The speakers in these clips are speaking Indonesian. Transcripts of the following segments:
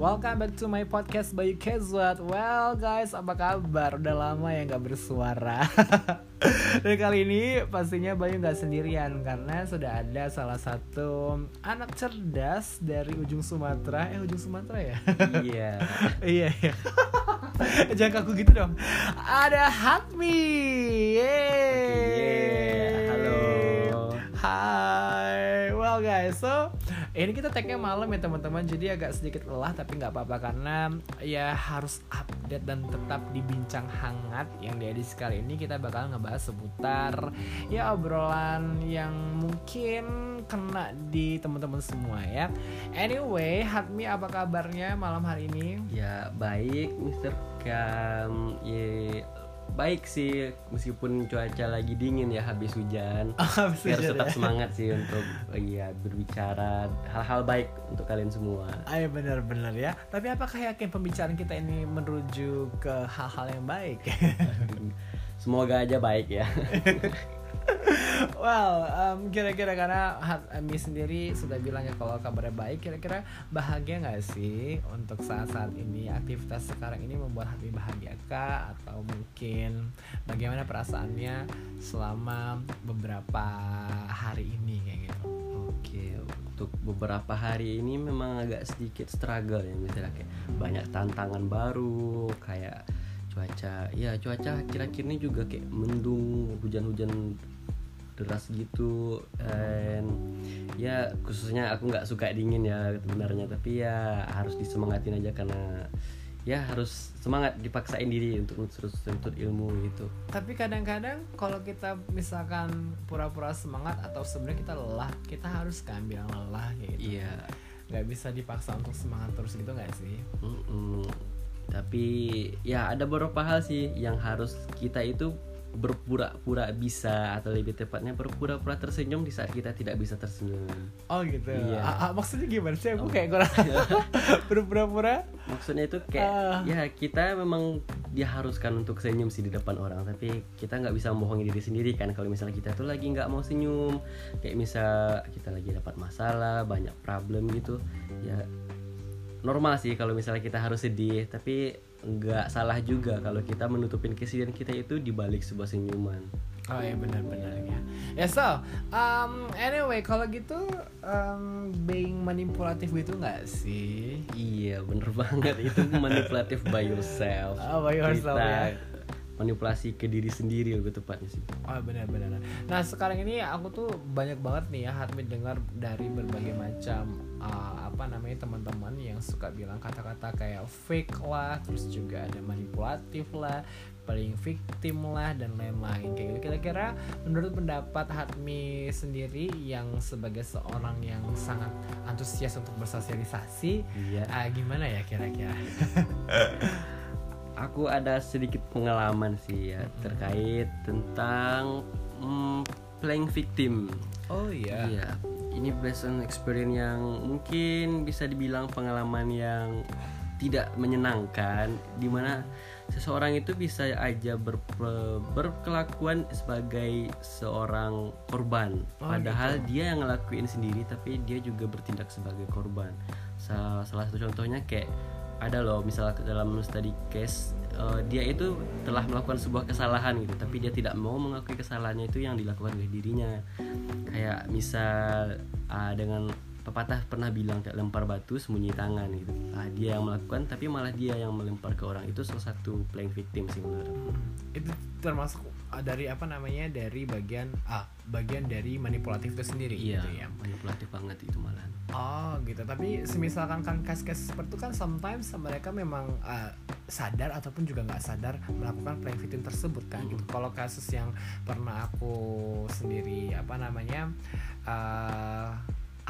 Welcome back to my podcast Bayu Kezwat. Well guys, apa kabar? Udah lama ya nggak bersuara. Dan kali ini pastinya Bayu nggak sendirian Karena sudah ada salah satu anak cerdas dari ujung Sumatera. Eh ujung Sumatera ya? Iya. iya iya. Jangan kaku gitu dong. Ada Hatmi. Yeay. Yeay, halo. Hai, well guys, so ini kita tagnya malam ya teman-teman, jadi agak sedikit lelah tapi nggak apa-apa karena ya harus update dan tetap dibincang hangat yang di edisi kali ini kita bakal ngebahas seputar ya obrolan yang mungkin kena di teman-teman semua ya. Anyway, Hatmi apa kabarnya malam hari ini? Ya baik, Mister Kam. Ya baik sih meskipun cuaca lagi dingin ya habis hujan. Habis hujan tetap ya? semangat sih untuk ya berbicara hal-hal baik untuk kalian semua. Ayo benar-benar ya. Tapi apakah yakin pembicaraan kita ini menuju ke hal-hal yang baik? Semoga aja baik ya. well, um, kira-kira karena Ami sendiri sudah bilang ya kalau kabarnya baik, kira-kira bahagia nggak sih untuk saat-saat ini aktivitas sekarang ini membuat hati bahagia kah? Atau mungkin bagaimana perasaannya selama beberapa hari ini kayak gitu? Oke, untuk beberapa hari ini memang agak sedikit struggle ya misalnya kayak banyak tantangan baru kayak cuaca ya cuaca akhir-akhir ini juga kayak mendung hujan-hujan deras gitu dan ya khususnya aku nggak suka dingin ya sebenarnya tapi ya harus disemangatin aja karena ya harus semangat dipaksain diri untuk terus tuntut ilmu gitu Tapi kadang-kadang kalau kita misalkan pura-pura semangat atau sebenarnya kita lelah, kita harus kan bilang lelah kayak gitu. iya nggak bisa dipaksa untuk semangat terus gitu nggak sih? Mm-mm. Tapi ya ada beberapa hal sih yang harus kita itu berpura-pura bisa atau lebih tepatnya berpura-pura tersenyum di saat kita tidak bisa tersenyum. Oh gitu. Iya. Ah, ah, maksudnya gimana sih? Aku Oh. kayak kurang berpura-pura. Maksudnya itu kayak Ah. ya kita memang diharuskan untuk senyum sih di depan orang, tapi kita nggak bisa membohongi diri sendiri kan kalau misalnya kita tuh lagi nggak mau senyum, kayak misal kita lagi dapat masalah, banyak problem gitu, ya normal sih kalau misalnya kita harus sedih, tapi nggak salah juga kalau kita menutupin kesedihan kita itu di balik sebuah senyuman. Oh iya benar-benar ya. Ya so, um, anyway kalau gitu um, being manipulatif gitu nggak sih? Iya bener banget itu manipulatif by yourself. Oh, by yourself, Kita ya. manipulasi ke diri sendiri lebih tepatnya sih. Oh benar-benar. Nah sekarang ini aku tuh banyak banget nih ya Hatmi dengar dari berbagai macam uh, apa namanya teman-teman yang suka bilang kata-kata kayak fake lah, terus juga ada manipulatif lah, paling victim lah dan lain-lain kayak gitu. Kira-kira menurut pendapat Hatmi sendiri yang sebagai seorang yang sangat antusias untuk bersosialisasi, Iya. ah, gimana ya kira-kira? Aku ada sedikit pengalaman sih ya Mm-mm. terkait tentang mm, playing victim. Oh iya. Iya. Ini based on experience yang mungkin bisa dibilang pengalaman yang tidak menyenangkan di mana seseorang itu bisa aja ber- berkelakuan sebagai seorang korban Oh, padahal gitu. dia yang ngelakuin sendiri tapi dia juga bertindak sebagai korban Sa- salah satu contohnya kayak ada loh misalnya dalam study case eh, dia itu telah melakukan sebuah kesalahan gitu tapi dia tidak mau mengakui kesalahannya itu yang dilakukan oleh dirinya. Kayak misal ah, dengan pepatah pernah bilang kayak lempar batu sembunyi tangan gitu. Ah, dia yang melakukan tapi malah dia yang melempar ke orang. Itu salah satu playing victim sih menurut aku. itu termasuk uh, dari apa namanya dari bagian ah bagian dari manipulatif itu sendiri iya gitu ya? manipulatif banget itu malah. Oh gitu. Tapi semisalkan kan case-case seperti itu kan sometimes mereka memang uh, sadar ataupun juga nggak sadar melakukan playing victim tersebut kan gitu. Kalau kasus yang pernah aku sendiri apa namanya uh,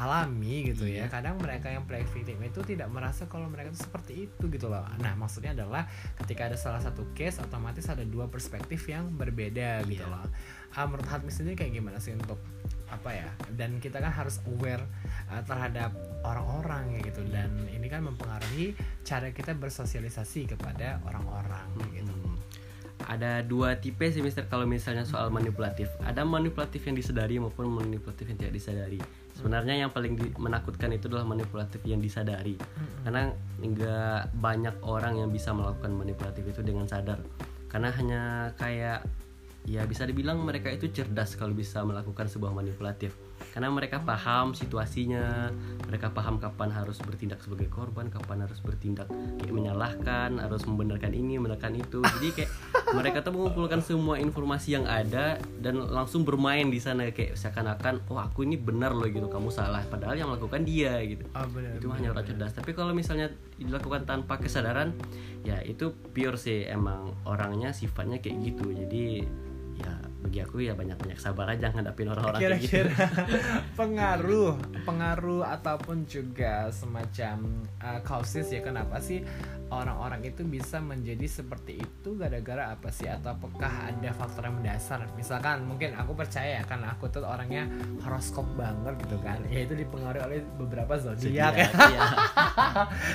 alami gitu ya Iya. kadang mereka yang playing victim itu tidak merasa kalau mereka itu seperti itu gitu loh nah maksudnya adalah ketika ada salah satu case otomatis ada dua perspektif yang berbeda gitu Iya. loh Ah, menurut Hatmi sendiri kayak gimana sih untuk apa ya dan kita kan harus aware uh, terhadap orang-orang ya gitu dan ini kan mempengaruhi cara kita bersosialisasi kepada orang-orang gitu Hmm. ada dua tipe sih Mister kalau misalnya soal manipulatif. Ada manipulatif yang disadari maupun manipulatif yang tidak disadari. Sebenarnya yang paling di- menakutkan itu adalah manipulatif yang disadari. Karena nggak banyak orang yang bisa melakukan manipulatif itu dengan sadar. Karena hanya kayak ya bisa dibilang mereka itu cerdas kalau bisa melakukan sebuah manipulatif. Karena mereka paham situasinya, mereka paham kapan harus bertindak sebagai korban, kapan harus bertindak kayak menyalahkan, harus membenarkan ini, membenarkan itu. Jadi kayak mereka tuh mengumpulkan semua informasi yang ada dan langsung bermain di sana kayak seakan-akan oh aku ini benar loh gitu, kamu salah. Padahal yang melakukan dia gitu. Oh, benar, itu benar, hanya orang cerdas. Tapi kalau misalnya dilakukan tanpa kesadaran, ya itu pure sih emang orangnya sifatnya kayak gitu. Jadi ya bagi aku ya banyak-banyak sabar aja ngadapin orang-orang kayak gitu. kira-kira. Pengaruh pengaruh ataupun juga semacam uh, causes ya kenapa sih orang-orang itu bisa menjadi seperti itu gara-gara apa sih? Atau apakah ada faktor yang mendasar? Misalkan mungkin aku percaya karena aku tuh orangnya horoskop banget gitu kan. Ya itu dipengaruhi oleh beberapa zodiak. Ya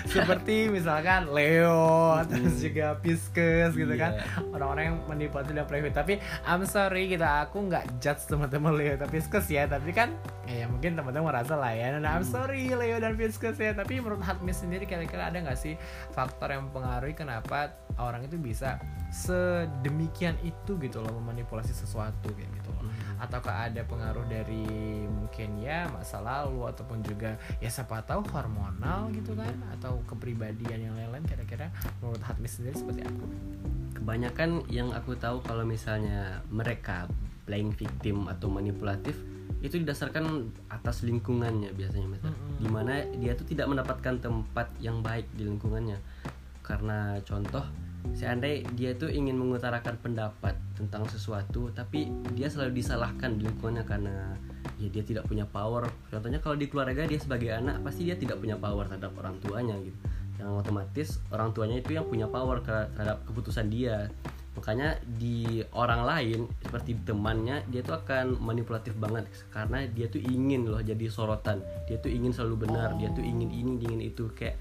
seperti misalkan Leo terus juga Pisces gitu kan. Iya. orang-orang yang manipulatif dan private. Tapi I'm sorry gitu aku nggak judge teman-teman Leo dan Pisces ya tapi kan ya, ya mungkin teman-teman merasa lah ya. Nah, I'm sorry Leo dan Pisces ya tapi menurut Hatmi sendiri kira-kira ada nggak sih faktor yang mempengaruhi kenapa orang itu bisa sedemikian itu gitu loh memanipulasi sesuatu kayak gitu loh. Ataukah ada pengaruh dari mungkin ya masa lalu ataupun juga ya siapa tahu hormonal gitu kan atau kepribadian yang lain-lain kira-kira menurut Hatmi sendiri seperti apa? Kebanyakan yang aku tahu kalau misalnya mereka playing victim atau manipulatif itu didasarkan atas lingkungannya biasanya Mas. Mm-mm. di mana dia tuh tidak mendapatkan tempat yang baik di lingkungannya karena contoh seandainya dia tuh ingin mengutarakan pendapat tentang sesuatu tapi dia selalu disalahkan di lingkungannya karena ya dia tidak punya power contohnya kalau di keluarga dia sebagai anak pasti dia tidak punya power terhadap orang tuanya gitu yang otomatis orang tuanya itu yang punya power terhadap keputusan dia. Makanya di orang lain seperti temannya dia tuh akan manipulatif banget. Karena dia tuh ingin loh jadi sorotan. Dia tuh ingin selalu benar. Dia tuh ingin ini ingin itu. Kayak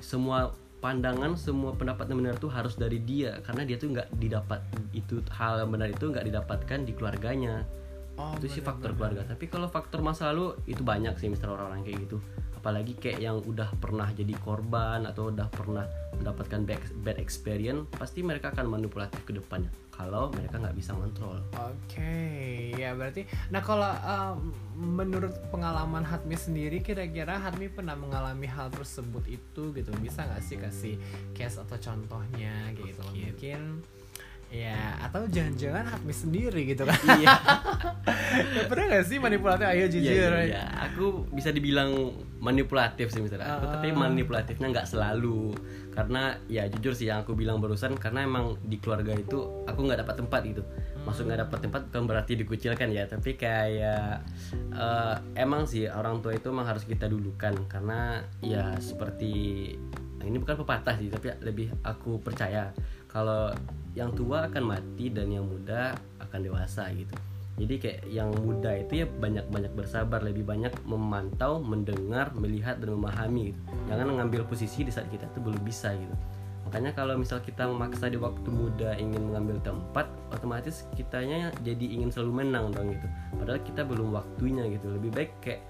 semua pandangan semua pendapat yang benar tuh harus dari dia. Karena dia tuh nggak didapat itu hal yang benar itu nggak didapatkan di keluarganya. Oh, itu sih faktor keluarga. Tapi kalau faktor masa lalu itu banyak sih mister orang-orang kayak gitu apalagi kayak yang udah pernah jadi korban atau udah pernah mendapatkan bad, bad experience pasti mereka akan manipulatif ke depannya kalau mereka nggak bisa kontrol Oke, ya berarti. Nah kalau um, menurut pengalaman Hatmi sendiri, kira-kira Hatmi pernah mengalami hal tersebut itu gitu? Bisa nggak sih kasih case atau contohnya gitu? loh? Mungkin ya atau jangan-jangan Hatmi sendiri gitu kan? iya ya, pernah nggak sih manipulatif? Ayo jujur. Iya, iya, iya. aku bisa dibilang manipulatif sih misalnya aku Ah. tapi manipulatifnya nggak selalu karena ya jujur sih yang aku bilang barusan karena emang di keluarga itu aku nggak dapat tempat gitu maksud nggak dapat tempat bukan berarti dikucilkan ya tapi kayak eh, emang sih orang tua itu emang harus kita dulukan karena ya seperti ini bukan pepatah sih tapi lebih aku percaya kalau yang tua akan mati dan yang muda akan dewasa gitu jadi kayak yang muda itu ya banyak-banyak bersabar lebih banyak memantau mendengar melihat dan memahami gitu. jangan mengambil posisi di saat kita itu belum bisa gitu makanya kalau misal kita memaksa di waktu muda ingin mengambil tempat otomatis kitanya jadi ingin selalu menang dong gitu padahal kita belum waktunya gitu lebih baik kayak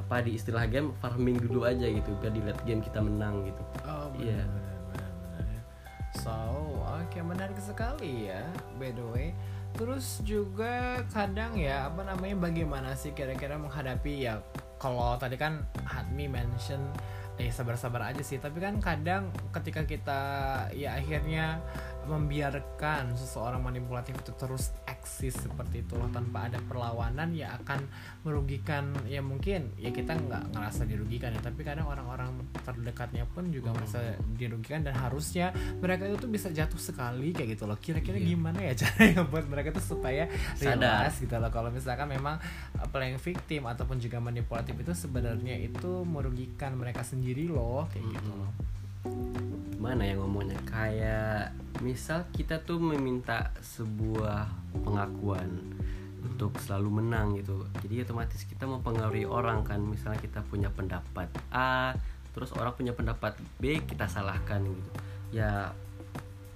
apa di istilah game farming dulu aja gitu biar di late game kita menang gitu Oh Iya. benar ya. So, oke menarik sekali ya by the way. Terus juga kadang ya apa namanya bagaimana sih kira-kira menghadapi ya kalau tadi kan Hatmi mention eh sabar-sabar aja sih tapi kan kadang ketika kita ya akhirnya membiarkan seseorang manipulatif itu terus eksis seperti itu loh tanpa ada perlawanan ya akan merugikan ya mungkin ya kita nggak ngerasa dirugikan ya. Tapi kadang orang-orang terdekatnya pun juga merasa dirugikan dan harusnya mereka itu tuh bisa jatuh sekali kayak gitu loh. Kira-kira Iya. gimana ya caranya buat mereka tuh supaya Sadar. gitu loh. Kalau misalkan memang uh, playing victim ataupun juga manipulatif itu sebenarnya itu merugikan mereka sendiri loh kayak gitu loh mana ya ngomongnya? Kayak misal kita tuh meminta sebuah pengakuan untuk selalu menang gitu. Jadi otomatis kita mempengaruhi orang kan. Misalnya kita punya pendapat A terus orang punya pendapat B kita salahkan gitu. Ya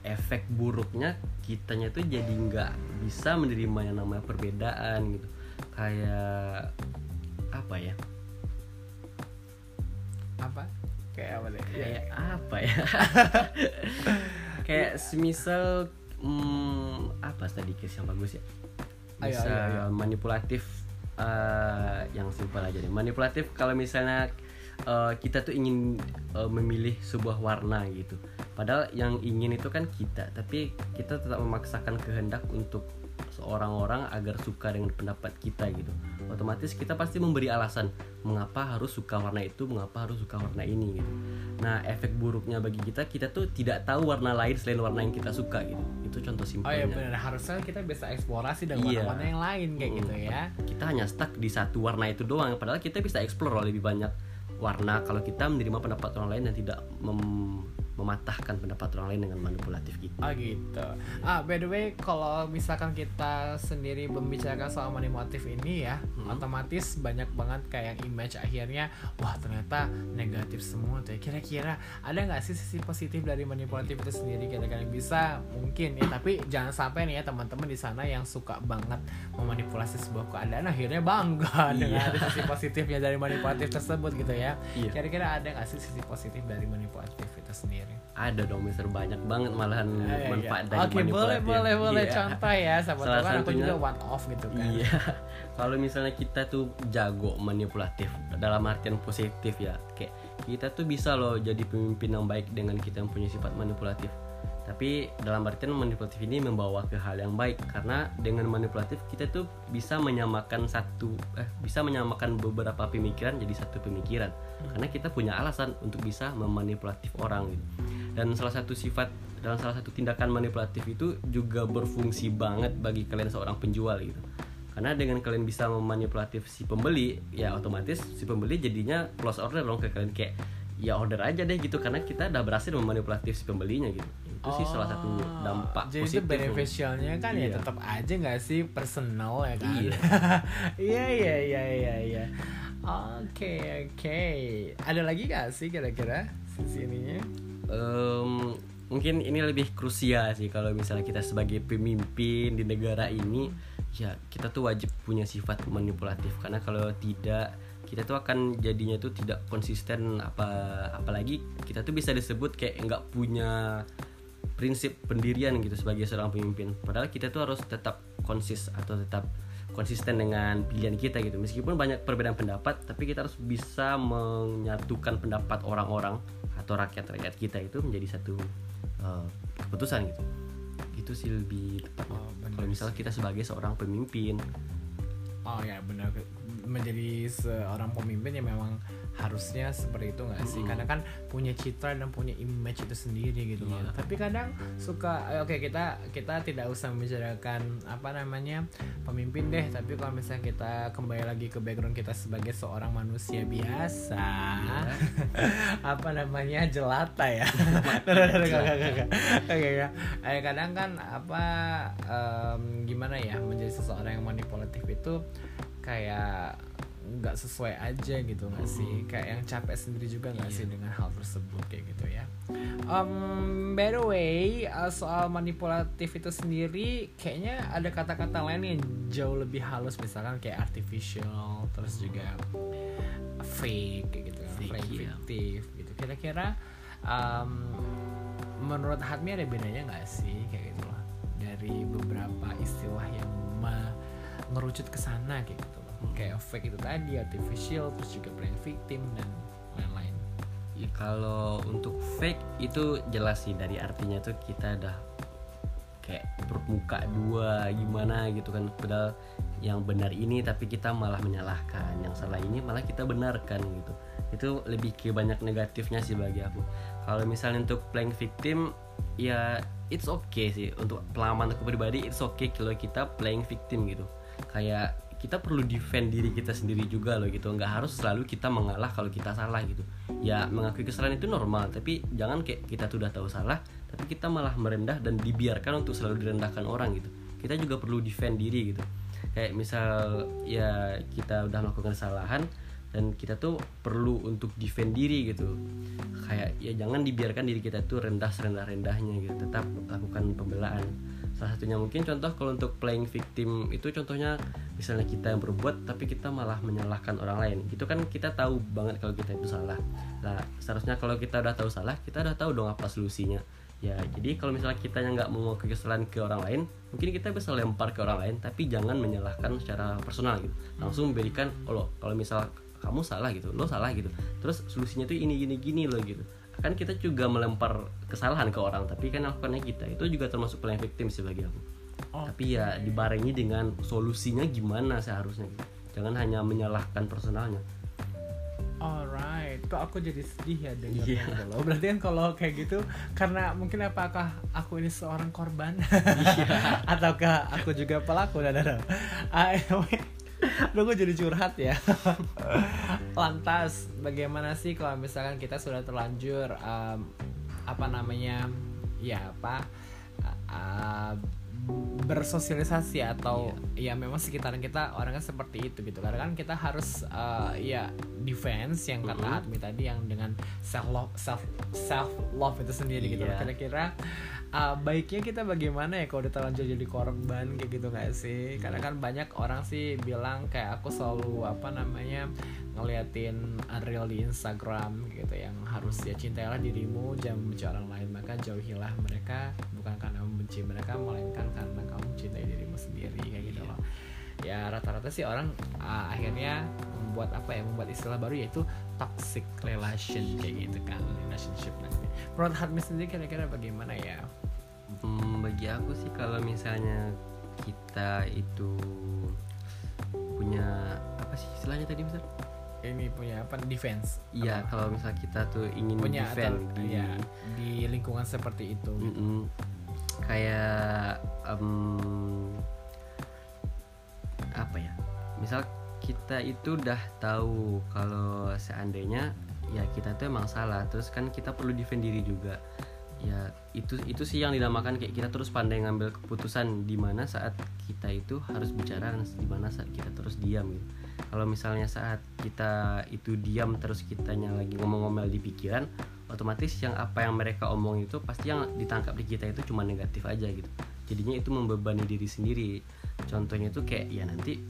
efek buruknya kitanya tuh jadi nggak bisa menerima yang namanya perbedaan gitu. Kayak apa ya? Apa kayak apa deh? Kayak apa ya? Kayak semisal hmm, apa tadi case yang bagus ya? Ayo, bisa ayo, ayo. manipulatif eh, yang simpel aja deh. Manipulatif kalau misalnya eh, kita tuh ingin eh, memilih sebuah warna gitu. Padahal yang ingin itu kan kita tapi kita tetap memaksakan kehendak untuk seorang orang agar suka dengan pendapat kita gitu otomatis kita pasti memberi alasan mengapa harus suka warna itu? Mengapa harus suka warna ini? gitu. Nah efek buruknya bagi kita kita tuh tidak tahu warna lain selain warna yang kita suka gitu. Itu contoh Oh simpelnya. iya benar harusnya kita bisa eksplorasi dengan Iya. warna-warna yang lain kayak gitu Mm. ya. kita hanya stuck di satu warna itu doang padahal kita bisa explore lebih banyak warna. Kalau kita menerima pendapat orang lain dan tidak mem- mematahkan pendapat orang lain dengan manipulatif gitu Oh gitu. Ah by the way kalau misalkan kita sendiri membicarakan soal manipulatif ini ya, Hmm. otomatis banyak banget kayak yang image akhirnya wah ternyata negatif semua tuh. ya. Kira-kira ada nggak sih sisi positif dari manipulatif itu sendiri? Kira-kira bisa mungkin ya, tapi jangan sampai nih ya teman-teman di sana yang suka banget memanipulasi sebuah keadaan akhirnya bangga dengan Iya. sisi positifnya dari manipulatif tersebut gitu ya. Iya. Kira-kira ada nggak sih sisi positif dari manipulatif itu sendiri? Ada dong mister banyak banget malahan Ah, iya, manfaat iya. dari Oke boleh boleh boleh Iya. contoh ya sama Salah teman aku juga one off gitu kan. Iya, kalau misalnya kita tuh jago manipulatif dalam artian positif ya, kayak kita tuh bisa loh jadi pemimpin yang baik dengan kita yang punya sifat manipulatif. Tapi dalam artian manipulatif ini membawa ke hal yang baik. Karena dengan manipulatif kita tuh bisa menyamakan satu eh bisa menyamakan beberapa pemikiran jadi satu pemikiran. Karena kita punya alasan untuk bisa memanipulatif orang gitu. Dan salah satu sifat dalam salah satu tindakan manipulatif itu juga berfungsi banget bagi kalian seorang penjual gitu. Karena dengan kalian bisa memanipulatif si pembeli ya otomatis si pembeli jadinya close order dong ke kalian. Kayak ya order aja deh gitu. Karena kita udah berhasil memanipulatif si pembelinya gitu itu sih salah satu Oh, dampak Jadi itu positif loh. beneficialnya kan ya Iya. tetap aja nggak sih personal ya kan? Iya. iya iya iya iya iya. Oke oke. Ada lagi gak sih kira-kira sisi ininya? Em, mungkin ini lebih krusial sih kalau misalnya kita sebagai pemimpin di negara ini ya kita tuh wajib punya sifat manipulatif karena kalau tidak kita tuh akan jadinya tuh tidak konsisten apa apalagi kita tuh bisa disebut kayak nggak punya prinsip pendirian gitu sebagai seorang pemimpin. Padahal kita tuh harus tetap konsis atau tetap konsisten dengan pilihan kita gitu. Meskipun banyak perbedaan pendapat tapi kita harus bisa menyatukan pendapat orang-orang atau rakyat-rakyat kita itu menjadi satu uh, keputusan gitu. Itu sih lebih tepat Oh, kalau misalnya kita sebagai seorang pemimpin. Oh ya benar. Menjadi seorang pemimpin yang memang harusnya seperti itu nggak sih? Mm-mm. Karena kan punya citra dan punya image itu sendiri gitu loh. Iya. Tapi kadang suka eh, oke kita kita tidak usah membicarakan apa namanya pemimpin deh. Tapi kalau misalnya kita kembali lagi ke background kita sebagai seorang manusia biasa, apa namanya jelata ya? Oke ya. Eh, kadang kan apa em, gimana ya menjadi seseorang yang manipulatif itu kayak nggak sesuai aja gitu nggak sih? Kayak yang capek sendiri juga nggak sih dengan hal tersebut kayak gitu ya? Um, by the way uh, soal manipulatif itu sendiri kayaknya ada kata-kata lain yang jauh lebih halus misalkan kayak artificial terus juga fake kayak gitu kan Fake, fake iya. fiktif gitu. Kira-kira um, menurut Hatmi ada bedanya nggak sih kayak gitu loh? Dari beberapa istilah yang me- ngerucut ke sana kayak gitu. Hmm. Kayak fake itu tadi artificial terus juga playing victim dan lain-lain. Ya, kalau untuk fake itu jelas sih dari artinya tuh kita udah kayak bermuka dua gimana gitu kan. Padahal yang benar ini tapi kita malah menyalahkan. Yang salah ini malah kita benarkan gitu. Itu lebih ke banyak negatifnya sih bagi aku. Kalau misalnya untuk playing victim ya it's okay sih. Untuk pengalaman aku pribadi it's okay kalau kita playing victim gitu. Kayak kita perlu defend diri kita sendiri juga loh gitu. Nggak harus selalu kita mengalah kalau kita salah gitu. Ya mengakui kesalahan itu normal tapi jangan kayak kita tuh udah tahu salah tapi kita malah merendah dan dibiarkan untuk selalu direndahkan orang gitu. Kita juga perlu defend diri gitu. Kayak misal ya kita udah melakukan kesalahan dan kita tuh perlu untuk defend diri gitu. Kayak ya jangan dibiarkan diri kita tuh rendah serendah rendahnya gitu. Tetap lakukan pembelaan. Salah satunya mungkin contoh kalau untuk playing victim itu contohnya misalnya kita yang berbuat tapi kita malah menyalahkan orang lain. Itu kan kita tahu banget kalau kita itu salah. Nah seharusnya kalau kita udah tahu salah kita udah tahu dong apa solusinya. Ya jadi kalau misalnya kita yang nggak mau kesalahan ke orang lain mungkin kita bisa lempar ke orang lain tapi jangan menyalahkan secara personal gitu. Langsung memberikan oh loh kalau misal kamu salah gitu lo salah gitu. Terus solusinya tuh ini gini gini loh gitu. Kan kita juga melempar kesalahan ke orang tapi kan lakukannya kita. Itu juga termasuk playing victim sih bagi aku. Oh. tapi ya dibarengi dengan solusinya gimana seharusnya gitu. Jangan hanya menyalahkan personalnya. Alright, kok aku jadi sedih ya dengarnya? Iya. kalau berarti kan kalau kayak gitu karena mungkin apakah aku ini seorang korban? Iya. ataukah aku juga pelaku? Dan ada anyway Aduh gue jadi curhat ya. Lantas bagaimana sih kalau misalkan kita sudah terlanjur um, Apa namanya Ya apa uh, bersosialisasi atau ya memang sekitaran kita orangnya seperti itu gitu. Karena kan kita harus uh, ya defense yang kata Mhm. Admi tadi yang dengan self love self self love itu sendiri gitu. Iya. kira-kira uh, baiknya kita bagaimana ya kalau udah terlanjur jadi korban kayak gitu nggak sih? Karena kan banyak orang sih bilang kayak aku selalu apa namanya ngeliatin reel di Instagram gitu yang harus ya cintailah dirimu jangan membenci orang lain. Maka jauhilah mereka bukan karena membenci mereka melainkan karena kamu mencintai dirimu sendiri kayak gitu loh. Ya rata-rata sih orang uh, akhirnya membuat apa ya membuat istilah baru yaitu toxic relation kayak gitu kan relationship nanti menurut Hadmi sendiri kira-kira bagaimana ya? Hmm, bagi aku sih kalau misalnya kita itu punya apa sih istilahnya tadi Mister? ini punya apa defense? Iya, kalau misal kita tuh ingin punya defend atau di ya di lingkungan seperti itu Mm-mm. Kayak em, apa ya? Misal kita itu udah tahu kalau seandainya ya kita tuh emang salah, terus kan kita perlu defend diri juga. Ya itu itu sih yang dinamakan kayak kita terus pandai ngambil keputusan di mana saat kita itu harus bicara dan di mana saat kita terus diam gitu. Kalau misalnya saat kita itu diam terus kitanya lagi ngomong-ngomel di pikiran, otomatis yang apa yang mereka omong itu pasti yang ditangkap di kita itu cuma negatif aja gitu. Jadinya itu membebani diri sendiri. Contohnya itu kayak ya nanti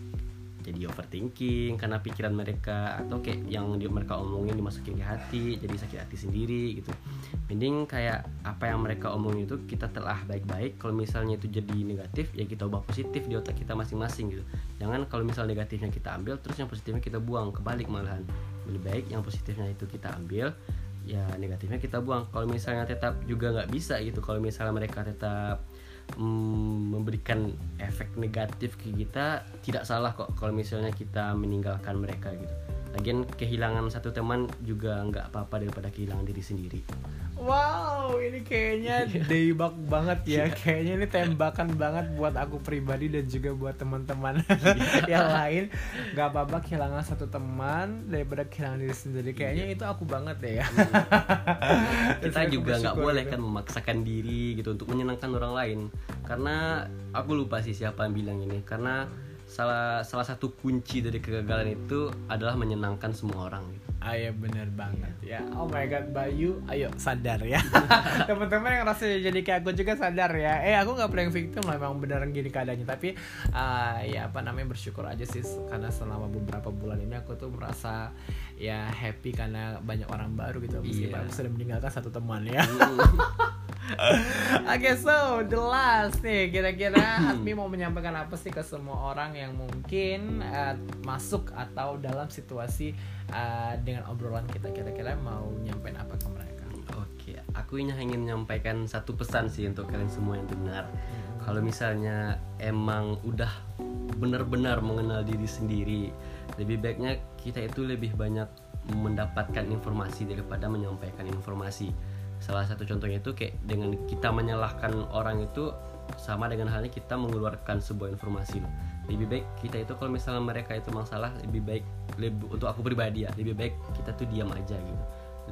jadi overthinking karena pikiran mereka atau kayak yang di, mereka omongin dimasukin ke hati jadi sakit hati sendiri gitu. Mending kayak apa yang mereka omongin itu kita telah baik-baik kalau misalnya itu jadi negatif ya kita ubah positif di otak kita masing-masing gitu. Jangan kalau misal negatifnya kita ambil terus yang positifnya kita buang kebalik malahan. Lebih baik yang positifnya itu kita ambil ya negatifnya kita buang. Kalau misalnya tetap juga nggak bisa gitu. Kalau misalnya mereka tetap mm, memberikan efek negatif ke kita tidak salah kok kalau misalnya kita meninggalkan mereka gitu lagian kehilangan satu teman juga nggak apa-apa daripada kehilangan diri sendiri Wow, ini kayaknya debak banget ya. Kayaknya ini tembakan banget buat aku pribadi dan juga buat teman-teman yang lain. Gak apa-apa kehilangan satu teman daripada kehilangan diri sendiri. Kayaknya itu aku banget deh ya. kita juga nggak boleh gitu. kan memaksakan diri gitu untuk menyenangkan orang lain karena aku lupa sih siapa yang bilang ini karena salah salah satu kunci dari kegagalan itu adalah menyenangkan semua orang gitu. Ah ya bener banget ya. Oh my god, Bayu, ayo sadar ya. Teman-teman yang rasa jadi kayak aku juga sadar ya. Eh aku nggak playing victim lah, emang beneran gini keadaannya. Tapi ah, ya apa namanya bersyukur aja sih karena selama beberapa bulan ini aku tuh merasa ya happy karena banyak orang baru gitu. Meskipun Iya. aku sudah meninggalkan satu teman ya. Oke, so the last nih kira-kira Admi mau menyampaikan apa sih ke semua orang yang mungkin eh, masuk atau dalam situasi eh, dengan obrolan kita kira-kira mau nyampein apa ke mereka? Oke, aku ini ingin menyampaikan satu pesan sih untuk kalian semua yang dengar. Kalau misalnya emang udah benar-benar mengenal diri sendiri, lebih baiknya kita itu lebih banyak mendapatkan informasi daripada menyampaikan informasi. Salah satu contohnya itu kayak dengan kita menyalahkan orang itu sama dengan halnya kita mengeluarkan sebuah informasi. Loh. Lebih baik kita itu kalau misalnya mereka itu memang salah, lebih baik lebih, untuk aku pribadi ya, lebih baik kita tuh diam aja gitu.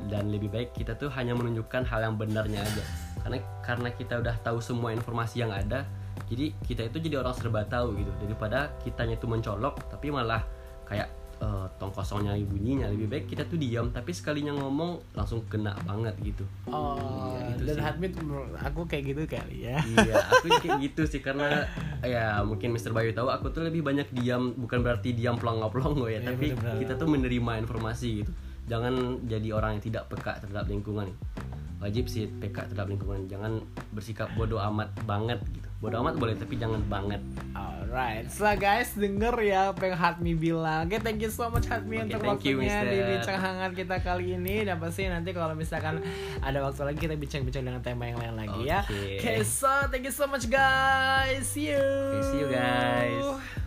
Dan lebih baik kita tuh hanya menunjukkan hal yang benarnya aja. Karena karena kita udah tahu semua informasi yang ada jadi kita itu jadi orang serba tahu gitu. Daripada kitanya itu mencolok tapi malah kayak eh, tong kosongnya bunyinya lebih baik kita tuh diam tapi sekalinya ngomong langsung kena banget gitu Oh, Iya, itu dan sih. Aku kayak gitu kali ya. iya aku kayak gitu sih karena ya mungkin Mr. Bayu tahu aku tuh lebih banyak diam bukan berarti diam pelongo-pelongo ya Iya, tapi bener-bener. kita tuh menerima informasi gitu jangan jadi orang yang tidak peka terhadap lingkungan wajib sih peka terhadap lingkungan jangan bersikap bodoh amat banget gitu bodoh amat boleh tapi jangan banget Alright, so guys denger ya apa yang Hatmi bilang. Oke, thank you so much Hatmi Oke, untuk thank you, waktunya di bincang hangat kita kali ini. Dan pasti nanti kalau misalkan ada waktu lagi kita bincang-bincang dengan tema yang lain lagi ya. Oke. Oke, so thank you so much guys. See you. Okay, see you, guys.